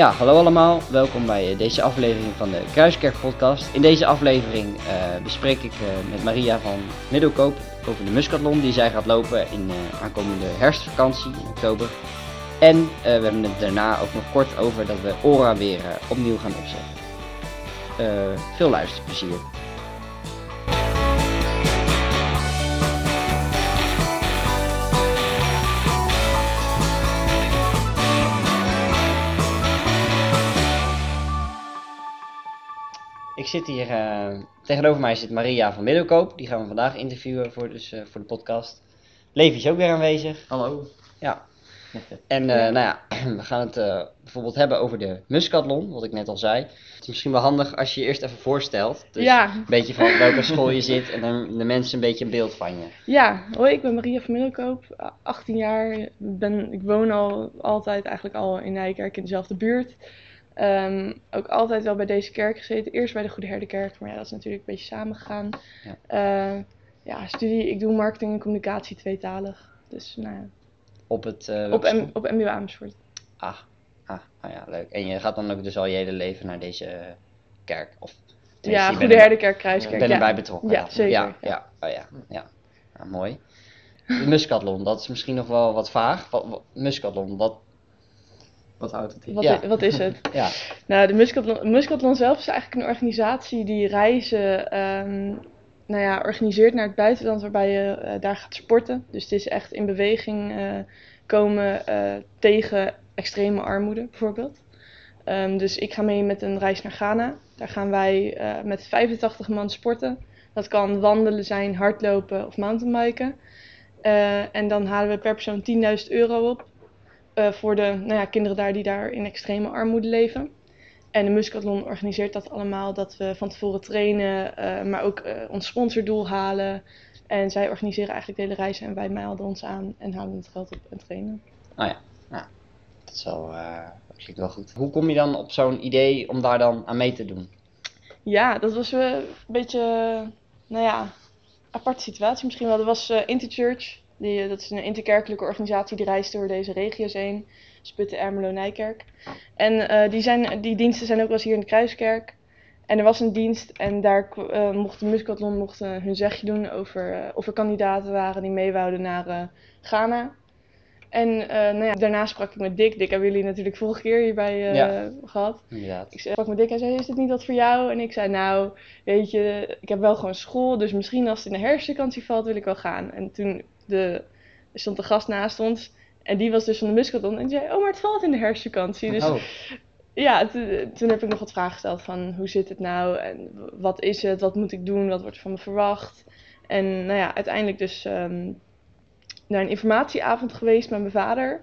Ja, hallo allemaal. Welkom bij eh, deze aflevering van de Kruiskerk podcast. In deze aflevering eh, bespreek ik eh, met Maria van Middelkoop over de Muscatlon die zij gaat lopen in uh, aankomende herfstvakantie in oktober. En we hebben het daarna ook nog kort over dat we Ora weer opnieuw gaan opzetten. veel luisterplezier. Zit hier, uh, tegenover mij zit Maria van Middelkoop. Die gaan we vandaag interviewen voor, dus, uh, voor de podcast. Levi is ook weer aanwezig. Hallo. Ja. En uh, nou ja, we gaan het bijvoorbeeld hebben over de Muscatlon, wat ik net al zei. Het is misschien wel handig als je je eerst even voorstelt. Dus ja. Een beetje van welke school je zit en dan de mensen een beetje een beeld van je. Ja, hoi, ik ben Maria van Middelkoop, 18 jaar. Ben, ik woon al altijd eigenlijk al in Nijkerk in dezelfde buurt. Um, ook altijd wel bij deze kerk gezeten. Eerst bij de Goede Herdenkerk, maar ja, dat is natuurlijk een beetje samengegaan. Ja. Uh, ja, studie, ik doe marketing en communicatie tweetalig. Dus nou ja. Op het... Uh, op, M, op MBO Amersfoort. Ah, ah, ah ja, leuk. En je gaat dan ook dus al je hele leven naar deze kerk? Of, ja, Goede Herdenkerk, Kruiskerk. Ik ben erbij betrokken. Ja, zeker. Ja, ja, ja. Oh, ja, ja. Nou, mooi. De Muscatlon, dat is misschien nog wel wat vaag. Wat, wat, Muscatlon, wat, wat houdt het in? Wat, is, wat is het? ja. Nou, de Muscatlon, Muscatlon zelf is eigenlijk een organisatie die reizen um, nou ja, organiseert naar het buitenland waarbij je uh, daar gaat sporten. Dus het is echt in beweging uh, komen uh, tegen extreme armoede bijvoorbeeld. Um, dus ik ga mee met een reis naar Ghana. Daar gaan wij met 85 man sporten. Dat kan wandelen zijn, hardlopen of mountainbiken. en dan halen we per persoon 10.000 euro op. Uh, voor de nou ja, kinderen daar die daar in extreme armoede leven. En de Muscatlon organiseert dat allemaal, dat we van tevoren trainen, uh, maar ook uh, ons sponsordoel halen. En zij organiseren eigenlijk de hele reis en wij melden ons aan en halen het geld op en trainen. Oh ja, nou, dat, is wel, dat klinkt wel goed. Hoe kom je dan op zo'n idee om daar dan aan mee te doen? Ja, dat was een beetje, nou ja, aparte situatie misschien wel. Er was Interchurch, die, dat is een interkerkelijke organisatie die reist door deze regio's heen. Sputten, Ermelo, Nijkerk. En uh, die, zijn, die diensten zijn ook wel eens hier in de Kruiskerk. En er was een dienst en daar uh, mocht de Muscatlon mocht, uh, hun zegje doen over of er kandidaten waren die meewouden naar Ghana. En nou ja, daarna sprak ik met Dick. Dick hebben jullie natuurlijk vorige keer hierbij ja. gehad. Inderdaad. Ik sprak met Dick. Hij zei, is dit niet wat voor jou? En ik zei, nou, weet je, ik heb wel gewoon school. Dus misschien als het in de herfstvakantie valt, wil ik wel gaan. En toen de, er stond een gast naast ons. En die was dus van de Muscaton. En die zei, oh, maar het valt in de herfstvakantie. Dus oh. ja, toen heb ik nog wat vragen gesteld van hoe zit het nou? En wat is het? Wat moet ik doen? Wat wordt van me verwacht? En nou ja, uiteindelijk dus um, naar een informatieavond geweest met mijn vader.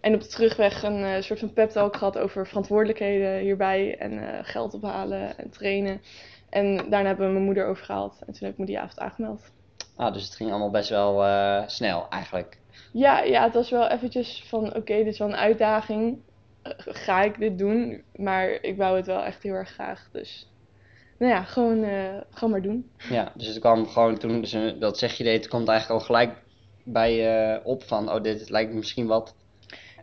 En op de terugweg een uh, soort van pep talk gehad over verantwoordelijkheden hierbij. En uh, geld ophalen en trainen. En daarna hebben we mijn moeder overgehaald. En toen heb ik me die avond aangemeld. Ah, dus het ging allemaal best wel uh, snel eigenlijk. Ja, ja, het was wel eventjes van oké, okay, dit is wel een uitdaging. Uh, ga ik dit doen? Maar ik wou het wel echt heel erg graag. Dus nou ja, gewoon, uh, gewoon maar doen. Ja, dus het kwam gewoon toen dus, dat zeg je deed, het komt eigenlijk al gelijk bij je op van oh, dit lijkt me misschien wat.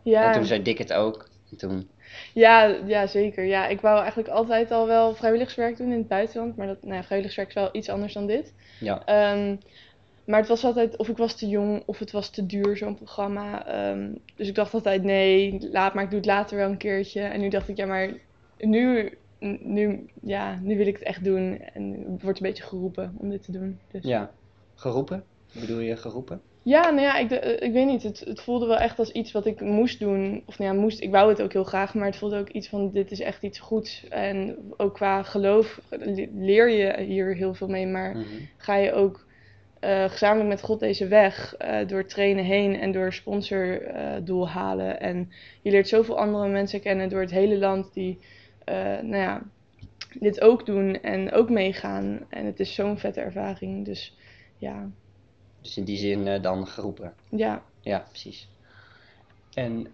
Ja. En toen zei Dick het ook. En toen... Ja, ja, zeker. Ja, ik wou eigenlijk altijd al wel vrijwilligerswerk doen in het buitenland. Maar dat, nou ja, vrijwilligerswerk is wel iets anders dan dit. Ja. Um, maar het was altijd, of ik was te jong of het was te duur, zo'n programma. Um, dus ik dacht altijd, nee, laat maar, ik doe het later wel een keertje. En nu dacht ik, ja, maar nu, nu, ja, nu wil ik het echt doen. En het wordt een beetje geroepen om dit te doen. Dus. Ja, geroepen? Bedoel je geroepen? Ja, nou ja, ik, ik weet niet. Het, het voelde wel echt als iets wat ik moest doen. Of nou ja, moest, ik wou het ook heel graag, maar het voelde ook iets van, dit is echt iets goeds. En ook qua geloof leer je hier heel veel mee, maar Mhm. ga je ook uh, gezamenlijk met God deze weg uh, door trainen heen en door sponsordoel uh, halen. En je leert zoveel andere mensen kennen door het hele land die nou ja, dit ook doen en ook meegaan. En het is zo'n vette ervaring. Dus ja. Dus in die zin dan geroepen. Ja. Ja, precies. En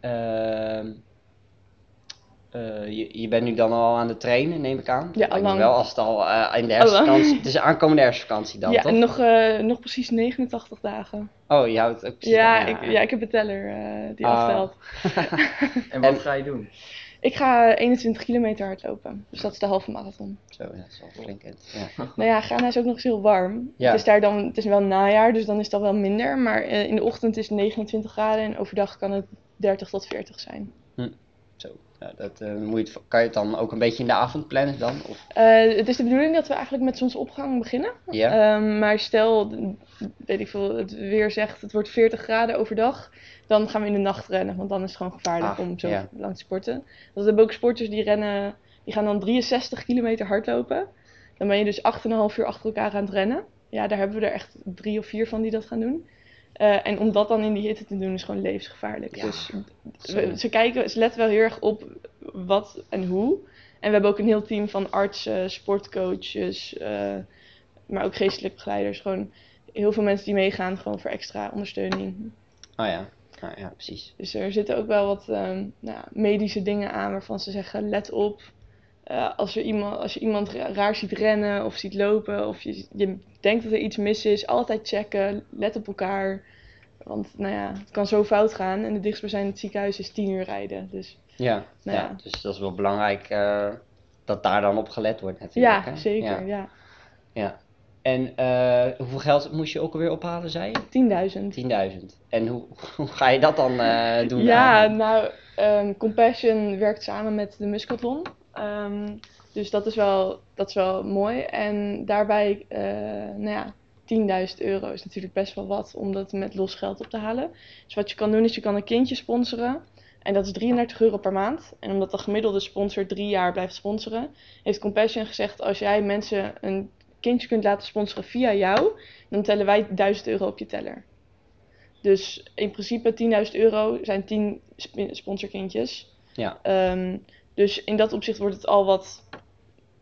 uh, uh, je, je, bent nu dan al aan het trainen, neem ik aan? Ja, al lang. Wel als het al uh, in de herfstvakantie... Het is aankomende herfstvakantie dan, ja, toch? Ja, nog, uh, nog precies 89 dagen. Oh, je houdt ook precies... Ja, ik, ja ik heb een teller die Ah. afstelt. en wat en, ga je doen? Ik ga 21 kilometer hardlopen. Dus dat is de halve marathon. Zo, dat is wel flink. Ja. Nou ja, Ghana is ook nog eens heel warm. Ja. Het is daar dan, het is wel najaar, dus dan is dat wel minder. Maar eh, in de ochtend is het 29 graden en overdag kan het 30 tot 40 zijn. Zo. Ja, dat, eh, moet je het, kan je het dan ook een beetje in de avond plannen dan? Of, Eh, het is de bedoeling dat we eigenlijk met zonsopgang beginnen. ja? Ehm, maar stel, weet ik veel, het weer zegt het wordt 40 graden overdag, dan gaan we in de nacht rennen, want dan is het gewoon gevaarlijk Ah, om zo ja. lang te sporten. Dat hebben ook sporters die rennen, die gaan dan 63 kilometer hardlopen. Dan ben je dus 8,5 uur achter elkaar aan het rennen. Ja, daar hebben we er echt drie of vier van die dat gaan doen. Eh, en om dat dan in die hitte te doen is gewoon levensgevaarlijk. Ja, Dus we- ze kijken, ze letten wel heel erg op wat en hoe. En we hebben ook een heel team van artsen, sportcoaches, eh, maar ook geestelijke begeleiders. Gewoon heel veel mensen die meegaan, gewoon voor extra ondersteuning. Oh ja. Nou, ja, precies. Dus er zitten ook wel wat ehm, nou, ja, medische dingen aan waarvan ze zeggen: let op. eh, als, er iemand, als je iemand ra- raar ziet rennen of ziet lopen, of je, je denkt dat er iets mis is, altijd checken. Let op elkaar. Want nou ja, het kan zo fout gaan. En de dichtstbijzijnde ziekenhuis is 10 uur rijden. Dus Ja, Nou ja. ja. dus dat is wel belangrijk eh, dat daar dan op gelet wordt natuurlijk. ja, hè? zeker. Ja. Ja. ja. En eh, hoeveel geld moest je ook alweer ophalen, zei je? 10.000. 10.000. En hoe, hoe ga je dat dan doen? Ja, nou, ehm, Compassion werkt samen met de Muscatlon. Ehm, dus dat is, wel, dat is wel mooi. En daarbij, eh, nou ja, 10.000 euro is natuurlijk best wel wat om dat met los geld op te halen. Dus wat je kan doen is je kan een kindje sponsoren. En dat is 33 euro per maand. En omdat de gemiddelde sponsor drie jaar blijft sponsoren, heeft Compassion gezegd: als jij mensen een kindje kunt laten sponsoren via jou, dan tellen wij 1000 euro op je teller. Dus in principe 10.000 euro zijn 10 sp- sponsorkindjes. Ja. Ehm, dus in dat opzicht wordt het al wat,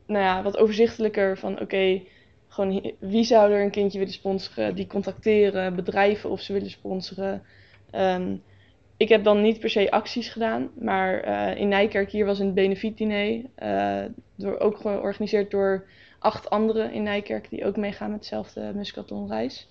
nou ja, wat overzichtelijker van oké, gewoon wie zou er een kindje willen sponsoren, die contacteren, bedrijven of ze willen sponsoren. Ehm, ik heb dan niet per se acties gedaan, maar eh, in Nijkerk hier was een benefietdiner, eh door, ook georganiseerd door acht anderen in Nijkerk die ook meegaan met dezelfde Muscaton-reis.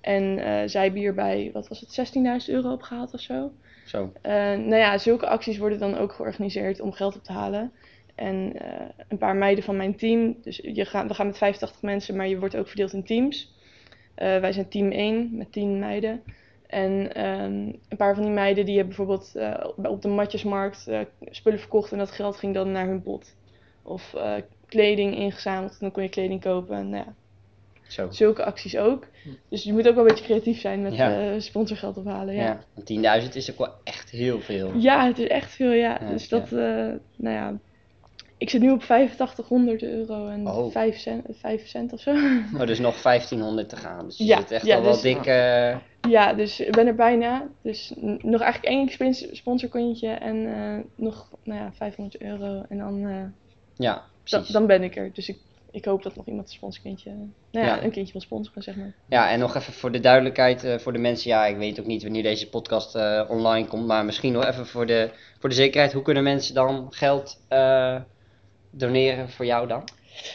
En eh, zij hebben hierbij, wat was het, 16.000 euro opgehaald of zo. Zo. Eh, nou ja, zulke acties worden dan ook georganiseerd om geld op te halen. En eh, een paar meiden van mijn team, dus je gaat, we gaan met 85 mensen, maar je wordt ook verdeeld in teams. Eh, wij zijn team 1 met 10 meiden. En ehm, een paar van die meiden die hebben bijvoorbeeld op- de matjesmarkt spullen verkocht en dat geld ging dan naar hun pot. Of kleding ingezameld en dan kon je kleding kopen. Nou ja, Zo. zulke acties ook. Dus je moet ook wel een beetje creatief zijn met Ja. eh, sponsorgeld ophalen. Ja. Ja. want 10.000 is ook wel echt heel veel. Ja, het is echt veel, ja. Ja, dus dat, eh, nou ja. Ik zit nu op 8500 euro en Oh. 5, cent, 5 cent of zo. Oh, dus nog 1500 te gaan. Dus je Ja, zit echt al wel dus- dik. eh, ja, dus ik ben er bijna. Dus nog eigenlijk één sponsorkontje en nog nou ja, 500 euro. En dan, ja, precies. dan ben ik er. Dus ik, ik hoop dat nog iemand een sponsorkindje, nou ja, Ja. een kindje wil sponsoren, zeg maar. Ja, en nog even voor de duidelijkheid eh, voor de mensen. Ja, ik weet ook niet wanneer deze podcast eh, online komt. Maar misschien nog even voor de, voor de zekerheid. Hoe kunnen mensen dan geld eh, doneren voor jou dan?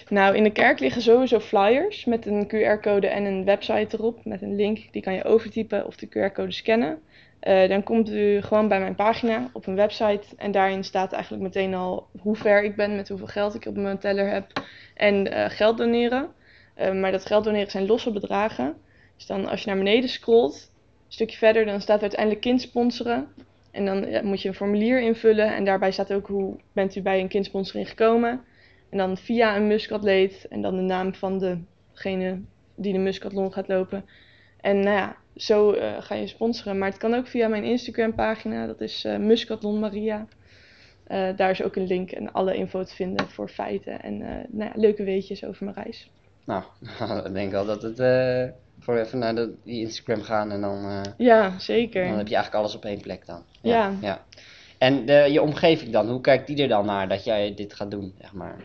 Nou, in de kerk liggen sowieso flyers met een QR-code en een website erop met een link. Die kan je overtypen of de QR-code scannen. Eh, dan komt u gewoon bij mijn pagina op een website en daarin staat eigenlijk meteen al hoe ver ik ben, met hoeveel geld ik op mijn teller heb en eh, geld doneren. Eh, maar dat geld doneren zijn losse bedragen. Dus dan als je naar beneden scrolt, een stukje verder, dan staat uiteindelijk kind sponsoren. En dan moet je een formulier invullen en daarbij staat ook hoe bent u bij een kindsponsoring gekomen. En dan via een muskatleet en dan de naam van degene die de muskatlon gaat lopen. En nou ja, zo eh, ga je sponsoren. Maar het kan ook via mijn Instagram pagina, dat is eh Muskatlon Maria. Eh, daar is ook een link en alle info te vinden voor feiten en nou ja, leuke weetjes over mijn reis. Nou, ik denk wel dat het voor even naar de, die Instagram gaan en dan, Ja, zeker. dan heb je eigenlijk alles op één plek dan. Ja. ja. En de, je omgeving dan, hoe kijkt die er dan naar dat jij dit gaat doen, zeg maar?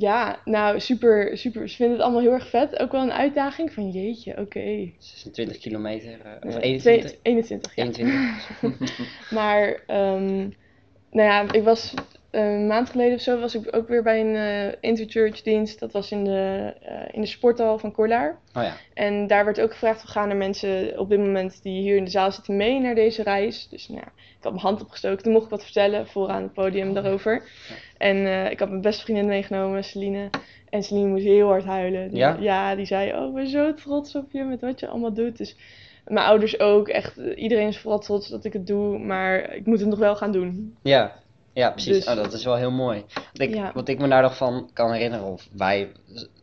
Ja, nou super, super. Ze vinden het allemaal heel erg vet. Ook wel een uitdaging van jeetje, oké. 26 kilometer, eh, of Eh, 21? twee- 21, ja. 21? Maar, ehm, nou ja, ik was een maand geleden of zo was ik ook weer bij een uh, interchurch dienst. Dat was in de, uh, in de sporthal van Corlaar. Oh ja. En daar werd ook gevraagd, gaan er mensen op dit moment die hier in de zaal zitten mee naar deze reis? Dus nou, ik had mijn hand opgestoken. Toen mocht ik wat vertellen vooraan het podium daarover. En uh, ik had mijn beste vriendin meegenomen, Celine. En Celine moest heel hard huilen. Die, Ja? Ja, die zei, oh, ik ben zo trots op je met wat je allemaal doet. Dus mijn ouders ook, echt, iedereen is vooral trots dat ik het doe. Maar ik moet het nog wel gaan doen. Ja, ja precies. Dus- Oh, dat is wel heel mooi. Wat ik, Ja. wat ik me daar nog van kan herinneren, of wij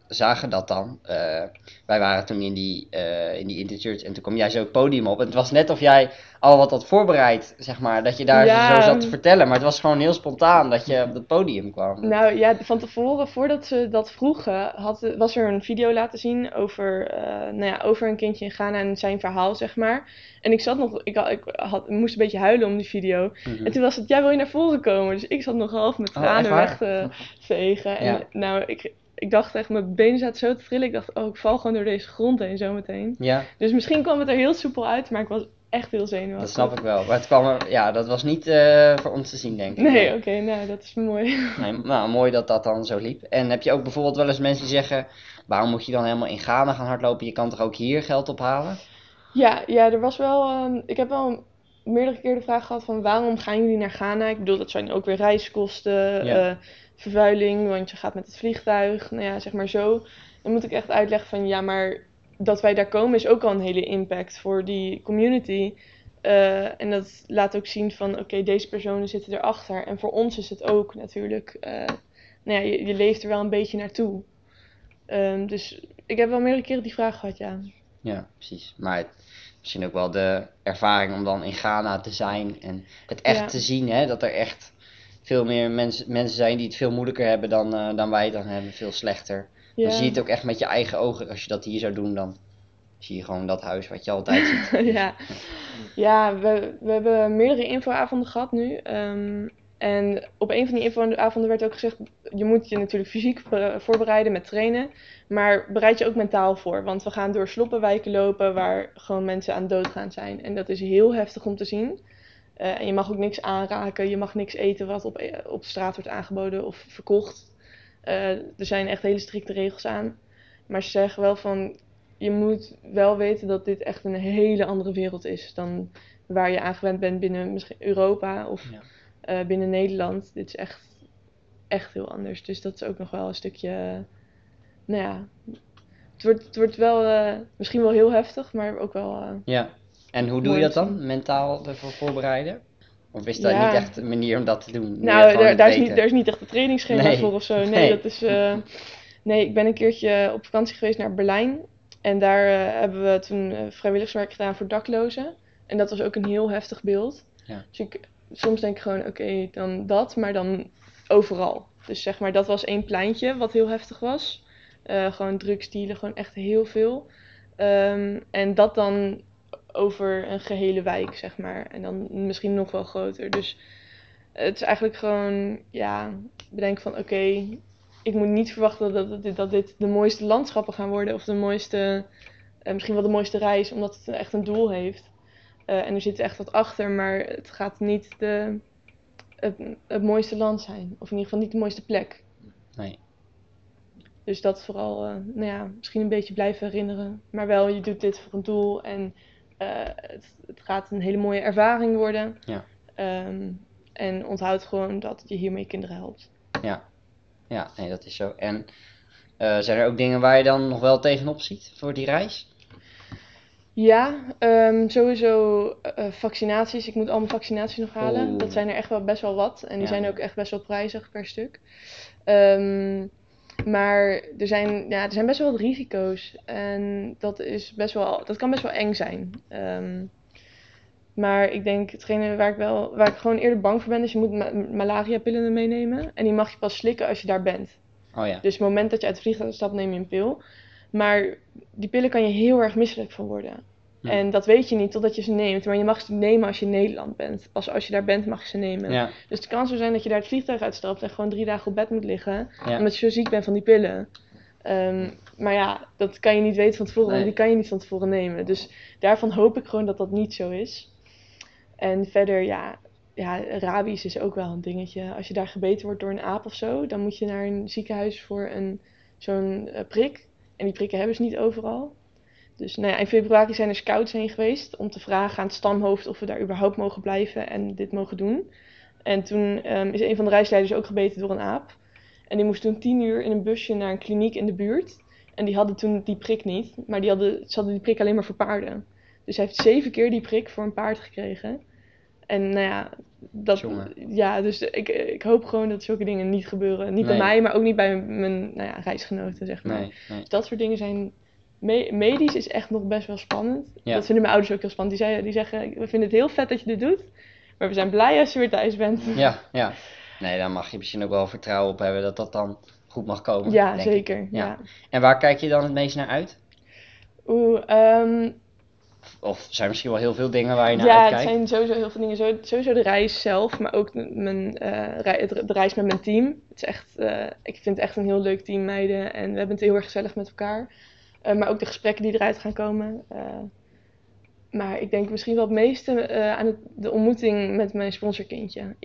zagen dat dan. eh, wij waren toen in die, eh in die interchurch en toen kwam jij zo het podium op. En het was net of jij al wat had voorbereid, zeg maar. Dat je daar Ja. zo zat te vertellen. Maar het was gewoon heel spontaan dat je op het podium kwam. Nou ja, van tevoren, voordat ze dat vroegen, had, was er een video laten zien over, eh, nou ja, over een kindje in Ghana en zijn verhaal, zeg maar. En ik zat nog, ik, had, ik had, moest een beetje huilen om die video. Mhm. En toen was het, jij wil je naar voren komen? Dus ik zat nog half met Oh, tranen weg te vegen. En Ja. nou, ik, ik dacht echt, mijn benen zaten zo te trillen. Ik dacht, oh, ik val gewoon door deze grond heen zometeen. Ja, Dus misschien kwam het er heel soepel uit, maar ik was echt heel zenuwachtig. dat snap ik wel. Maar het kwam er, ja, dat was niet eh, voor ons te zien, denk ik. Nee, oké, nou, dat is mooi. Nee, nou, mooi dat dat dan zo liep. En heb je ook bijvoorbeeld wel eens mensen die zeggen: waarom moet je dan helemaal in Ghana gaan hardlopen? Je kan toch ook hier geld ophalen? Ja, ja, er was wel. ik heb wel meerdere keer de vraag gehad van waarom gaan jullie naar Ghana? Ik bedoel, dat zijn ook weer reiskosten, Ja. eh, vervuiling, want je gaat met het vliegtuig, nou ja, zeg maar zo. Dan moet ik echt uitleggen van ja, maar dat wij daar komen is ook al een hele impact voor die community. Eh, en dat laat ook zien van oké, deze personen zitten erachter. En voor ons is het ook natuurlijk, eh, nou ja, je, je leeft er wel een beetje naartoe. Ehm, dus ik heb wel meerdere keren die vraag gehad, ja. Ja, precies. Maar het, misschien ook wel de ervaring om dan in Ghana te zijn en het echt Ja. te zien, hè, dat er echt veel meer mensen, mensen zijn die het veel moeilijker hebben dan, eh, dan wij het dan hebben, veel slechter. ja. Dan zie je het ook echt met je eigen ogen. Als je dat hier zou doen, dan zie je gewoon dat huis wat je altijd ziet. ja, ja we, we hebben meerdere infoavonden gehad nu. Ehm, en op een van die infoavonden werd ook gezegd, je moet je natuurlijk fysiek voor- voorbereiden met trainen. Maar bereid je ook mentaal voor. Want we gaan door sloppenwijken lopen waar gewoon mensen aan dood gaan zijn. En dat is heel heftig om te zien. Eh, en je mag ook niks aanraken, je mag niks eten wat op, op straat wordt aangeboden of verkocht. Eh, er zijn echt hele strikte regels aan. Maar ze zeggen wel van, je moet wel weten dat dit echt een hele andere wereld is dan waar je aan gewend bent binnen misschien Europa of Ja. Eh, binnen Nederland. Dit is echt, echt heel anders. Dus dat is ook nog wel een stukje, eh, nou ja, het wordt, het wordt wel eh, misschien wel heel heftig, maar ook wel, Ja. En hoe doe je dat dan? Mentaal ervoor voorbereiden? Of is dat Ja. niet echt een manier om dat te doen? Nou, daar, daar, is niet, daar is niet echt een trainingsschema Nee. voor of zo. Nee, Nee. dat is. nee, ik ben een keertje op vakantie geweest naar Berlijn. En daar hebben we toen vrijwilligerswerk gedaan voor daklozen. En dat was ook een heel heftig beeld. Ja. Dus ik, soms denk ik gewoon, oké, dan dat, maar dan overal. Dus zeg maar, dat was één pleintje wat heel heftig was. Eh, gewoon drugsdealen, gewoon echt heel veel. Ehm, en dat dan over een gehele wijk, zeg maar. En dan misschien nog wel groter. Dus het is eigenlijk gewoon, ja, bedenken van oké, ik moet niet verwachten dat, dat, dit, dat dit de mooiste landschappen gaan worden. Of de mooiste, eh, misschien wel de mooiste reis, omdat het echt een doel heeft. Eh, en er zit echt wat achter, maar het gaat niet de, het, het mooiste land zijn. Of in ieder geval niet de mooiste plek. Nee. Dus dat vooral, eh, nou ja, misschien een beetje blijven herinneren. Maar wel, je doet dit voor een doel en eh, het, het gaat een hele mooie ervaring worden. Ja. Ehm, en onthoud gewoon dat je hiermee kinderen helpt. Ja, nee, dat is zo. En zijn er ook dingen waar je dan nog wel tegenop ziet voor die reis? Ja, ehm, sowieso eh, vaccinaties. Ik moet allemaal vaccinaties nog halen. Oeh. Dat zijn er echt wel best wel wat. En die Ja. zijn ook echt best wel prijzig per stuk. Ehm, maar er zijn, ja, er zijn best wel wat risico's. En dat, is best wel, dat kan best wel eng zijn. Ehm, maar ik denk, hetgene waar ik, wel, waar ik gewoon eerder bang voor ben, is je moet ma malaria-pillen meenemen. En die mag je pas slikken als je daar bent. Oh ja. Dus het moment dat je uit het vliegtuig stapt, neem je een pil. Maar die pillen kan je heel erg misselijk van worden. Hm. En dat weet je niet totdat je ze neemt. Maar je mag ze nemen als je in Nederland bent. Pas als je daar bent, mag je ze nemen. Ja, Dus het kan zo zijn dat je daar het vliegtuig uitstapt en gewoon drie dagen op bed moet liggen. ja. Omdat je zo ziek bent van die pillen. Ehm, maar ja, dat kan je niet weten van tevoren, want die kan je niet van tevoren nemen. Dus daarvan hoop ik gewoon dat dat niet zo is. En verder, ja, ja, rabies is ook wel een dingetje. Als je daar gebeten wordt door een aap of zo, dan moet je naar een ziekenhuis voor een, zo'n eh, prik. En die prikken hebben ze niet overal. Dus nou ja, in februari zijn er scouts heen geweest om te vragen aan het stamhoofd of we daar überhaupt mogen blijven en dit mogen doen. En toen ehm, is een van de reisleiders ook gebeten door een aap. En die moest toen tien uur in een busje naar een kliniek in de buurt. En die hadden toen die prik niet, maar die hadden, ze hadden die prik alleen maar voor paarden. Dus hij heeft zeven keer die prik voor een paard gekregen. En nou ja, dat, Jongen. ja dus ik, ik hoop gewoon dat zulke dingen niet gebeuren. Niet bij mij, maar ook niet bij mijn nou ja, reisgenoten, zeg maar. Nee, nee. Dus dat soort dingen zijn. me- medisch is echt nog best wel spannend. Ja. Dat vinden mijn ouders ook heel spannend. Die, zei, die zeggen: We vinden het heel vet dat je dit doet. Maar we zijn blij als je weer thuis bent. Ja, ja. Nee, daar mag je misschien ook wel vertrouwen op hebben dat dat dan goed mag komen. Ja, zeker. Ja. Ja. En waar kijk je dan het meest naar uit? Oeh, ehm, Of zijn misschien wel heel veel dingen waar je naar ja, het uitkijkt? zijn sowieso heel veel dingen. Zo- Sowieso de reis zelf, maar ook de- mijn, eh, het- de reis met mijn team. Het is echt, eh, ik vind het echt een heel leuk team, meiden. En we hebben het heel erg gezellig met elkaar. Eh, maar ook de gesprekken die eruit gaan komen. Maar ik denk misschien wel het meeste eh, aan het, de ontmoeting met mijn sponsorkindje.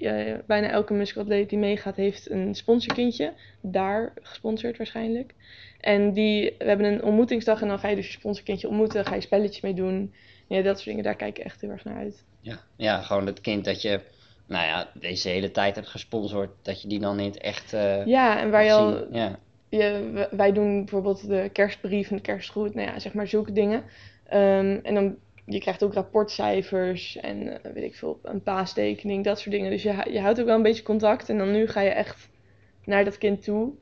Bijna elke muskelatleet die meegaat heeft een sponsorkindje. Daar gesponsord waarschijnlijk. En die, we hebben een ontmoetingsdag en dan ga je dus je sponsorkindje ontmoeten. Ga je spelletjes mee doen. Ja, dat soort dingen, daar kijk ik echt heel erg naar uit. Ja. ja, gewoon het kind dat je, nou ja, deze hele tijd hebt gesponsord, dat je die dan niet echt eh Ja, en waar je al. Ja, je, wij doen bijvoorbeeld de kerstbrief en de kerstgroet, nou ja, zeg maar zulke dingen. Ehm, en dan, je krijgt ook rapportcijfers en eh, weet ik veel, een paastekening, dat soort dingen. Dus je, je houdt ook wel een beetje contact en dan nu ga je echt naar dat kind toe.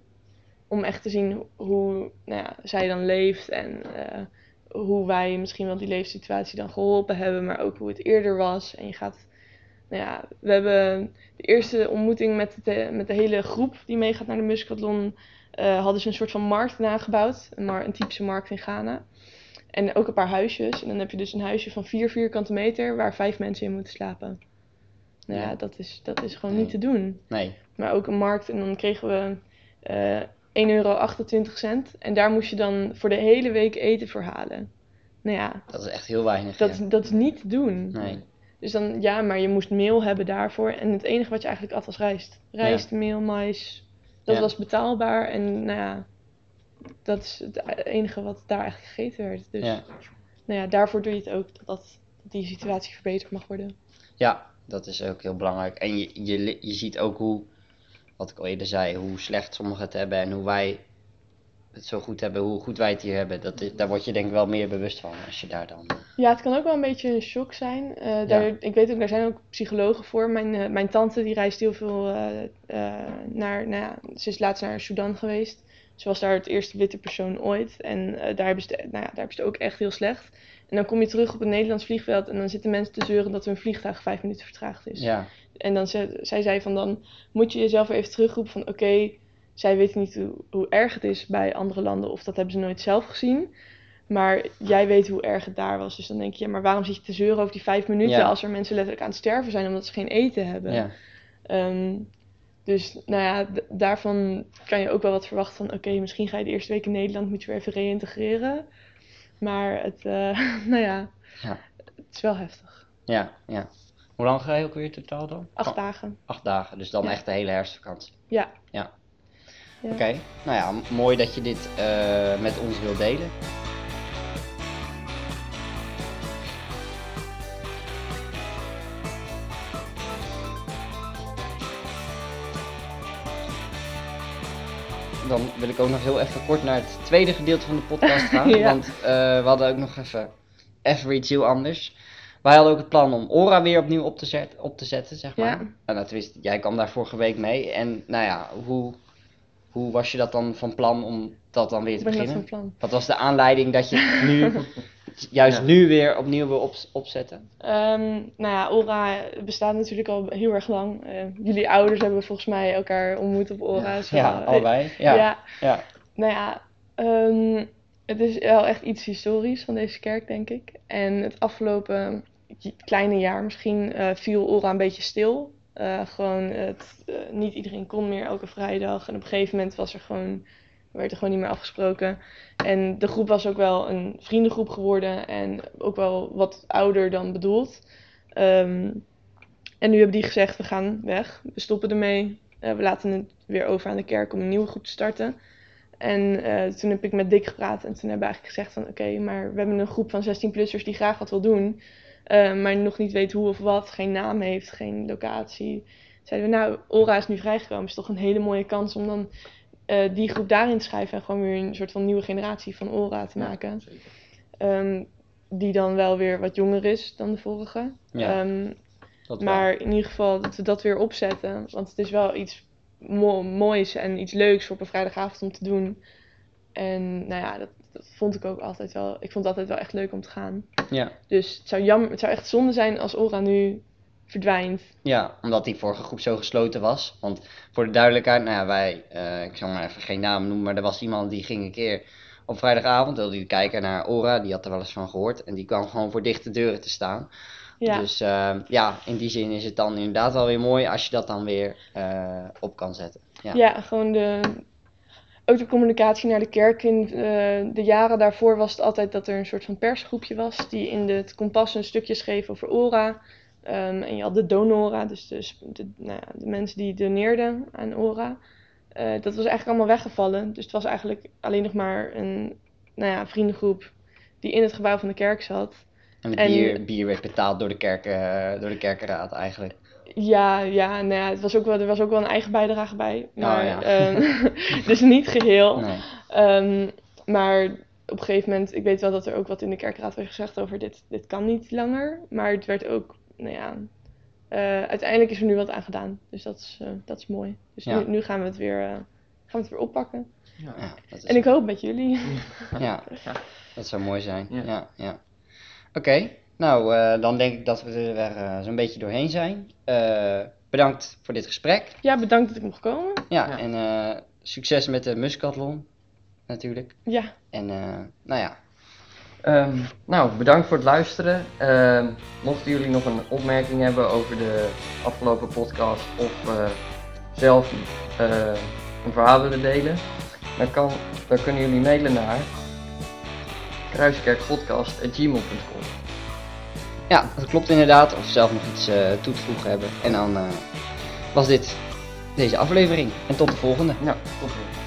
Om echt te zien hoe nou ja, zij dan leeft en eh, hoe wij misschien wel die leefsituatie dan geholpen hebben, maar ook hoe het eerder was. En je gaat, nou ja, we hebben de eerste ontmoeting met de, met de hele groep die meegaat naar de Muscatlon eh, hadden ze een soort van markt nagebouwd. Een typische markt in Ghana. En ook een paar huisjes. En dan heb je dus een huisje van vier vierkante meter waar vijf mensen in moeten slapen. Nou ja, Ja. dat, is, dat is gewoon Nee. niet te doen. nee, Maar ook een markt en dan kregen we eh 1,28 euro. En daar moest je dan voor de hele week eten voor halen. Nou ja, dat is echt heel weinig. dat, ja. dat is niet te doen. Nee, Dus dan, ja, maar je moest meel hebben daarvoor. En het enige wat je eigenlijk at was rijst. Rijst, meel, mais. Dat Ja. was betaalbaar. En nou ja, dat is het enige wat daar eigenlijk gegeten werd. Dus ja. nou ja, daarvoor doe je het ook. Dat, die situatie verbeterd mag worden. ja, dat is ook heel belangrijk. En je, je, je ziet ook hoe, wat ik al eerder zei, hoe slecht sommigen het hebben en hoe wij het zo goed hebben, hoe goed wij het hier hebben. Dat is, daar word je denk ik wel meer bewust van als je daar dan... Ja, het kan ook wel een beetje een shock zijn. Eh, daar, Ik weet ook, daar zijn ook psychologen voor. Mijn, eh, mijn tante die reist heel veel eh, eh, naar, nou ja, ze is laatst naar Sudan geweest. Ze was daar het eerste witte persoon ooit. En eh, daar, hebben ze, nou ja, daar hebben ze ook echt heel slecht. En dan kom je terug op het Nederlands vliegveld en dan zitten mensen te zeuren dat hun vliegtuig vijf minuten vertraagd is. Ja, En dan zei, zij zei van dan moet je jezelf even terugroepen van oké, zij weten niet hoe, hoe erg het is bij andere landen of dat hebben ze nooit zelf gezien. Maar jij weet hoe erg het daar was. Dus dan denk je, ja, maar waarom zit je te zeuren over die vijf minuten Ja. als er mensen letterlijk aan het sterven zijn omdat ze geen eten hebben? ja, Ehm, dus nou ja, daarvan kan je ook wel wat verwachten van oké, misschien ga je de eerste week in Nederland, moet je weer even reïntegreren. Maar het, eh, nou ja, Ja. het is wel heftig. ja, ja. Hoe lang ga je ook weer totaal dan? Acht Oh, dagen. acht dagen, dus dan Ja. echt de hele herfstvakantie. Ja. Ja. Ja. Oké, nou ja, mooi dat je dit eh, met ons wilt delen. Dan wil ik ook nog heel even kort naar het tweede gedeelte van de podcast gaan. Ja. Want eh, we hadden ook nog even, even iets heel anders. Wij hadden ook het plan om Ora weer opnieuw op te, zet, op te zetten, zeg maar. Ja. En nou, tenminste, jij kwam daar vorige week mee. En nou ja, hoe, hoe was je dat dan van plan om dat dan weer te beginnen? Wat was de aanleiding dat je nu, juist Ja. nu weer opnieuw wil op, opzetten? Ehm, nou ja, Ora bestaat natuurlijk al heel erg lang. Eh, jullie ouders hebben volgens mij elkaar ontmoet op Ora. Zo, Ja, eh, allebei. Ja, ja. ja. Nou ja, ehm, het is wel echt iets historisch van deze kerk, denk ik. En het afgelopen kleine jaar misschien eh, viel Ora een beetje stil. Eh, gewoon, het, eh, niet iedereen kon meer elke vrijdag. En op een gegeven moment was er gewoon, werd er gewoon niet meer afgesproken. En de groep was ook wel een vriendengroep geworden en ook wel wat ouder dan bedoeld. Ehm, En nu hebben die gezegd, we gaan weg, we stoppen ermee. Eh, we laten het weer over aan de kerk om een nieuwe groep te starten. En eh, toen heb ik met Dick gepraat en toen hebben we eigenlijk gezegd van oké, maar we hebben een groep van 16-plussers die graag wat wil doen. eh, maar nog niet weet hoe of wat, geen naam heeft, geen locatie. Zeiden we nou, Ora is nu vrijgekomen, is toch een hele mooie kans om dan eh, die groep daarin te schrijven en gewoon weer een soort van nieuwe generatie van Ora te maken. Ehm, die dan wel weer wat jonger is dan de vorige. Ja, Ehm, wel. maar in ieder geval dat we dat weer opzetten. Want het is wel iets mo- moois en iets leuks voor op een vrijdagavond om te doen. En nou ja, dat, dat vond ik ook altijd wel. Ik vond het altijd wel echt leuk om te gaan. Ja. Dus het zou, jammer, het zou echt zonde zijn als Ora nu verdwijnt. Ja, omdat die vorige groep zo gesloten was. Want voor de duidelijkheid, nou ja, wij, eh, ik zal maar even geen naam noemen, maar er was iemand die ging een keer op vrijdagavond, wilde hij kijken naar Ora, die had er wel eens van gehoord. En die kwam gewoon voor dichte deuren te staan. Ja, Dus eh, ja, in die zin is het dan inderdaad wel weer mooi als je dat dan weer eh, op kan zetten. Ja. ja. gewoon de. Ook de communicatie naar de kerk. In eh, de jaren daarvoor was het altijd dat er een soort van persgroepje was. Die in het kompas een stukje schreef over Ora. Ehm, en je had de donora, dus de, nou ja, de mensen die doneerden aan Ora. Eh, dat was eigenlijk allemaal weggevallen. Dus het was eigenlijk alleen nog maar een nou ja, vriendengroep die in het gebouw van de kerk zat. En het En- bier, bier werd betaald door de, kerk, eh, door de kerkenraad eigenlijk. Ja, ja, nou ja, het was ook wel, er was ook wel een eigen bijdrage bij. Maar, ja. ehm, dus niet geheel. Nee. Ehm, maar op een gegeven moment, ik weet wel dat er ook wat in de kerkraad werd gezegd over dit, dit kan niet langer. Maar het werd ook, nou ja, eh, uiteindelijk is er nu wat aan gedaan. Dus dat is, eh, dat is mooi. Dus Ja. nu, nu gaan we het weer, eh, gaan we het weer oppakken. Ja. Ja, dat is, En ik hoop met jullie. ja, Ja. dat zou mooi zijn. Ja. Ja, ja. Oké, nou dan dan denk ik dat we er weer eh, zo'n beetje doorheen zijn. Eh, bedankt voor dit gesprek. Ja, bedankt dat ik mocht komen. Ja, Ja. en eh, succes met de Muscatlon natuurlijk. Ja, En eh, nou ja, Ehm, nou, bedankt voor het luisteren. Ehm, mochten jullie nog een opmerking hebben over de afgelopen podcast of eh, zelf eh, een verhaal willen delen, dan, kan, dan kunnen jullie mailen naar kruiskerkpodcast.gmail.com ja, dat klopt inderdaad. Of zelf nog iets eh, toe te voegen hebben. En dan was dit deze aflevering. En tot de volgende. Nou, tot ziens.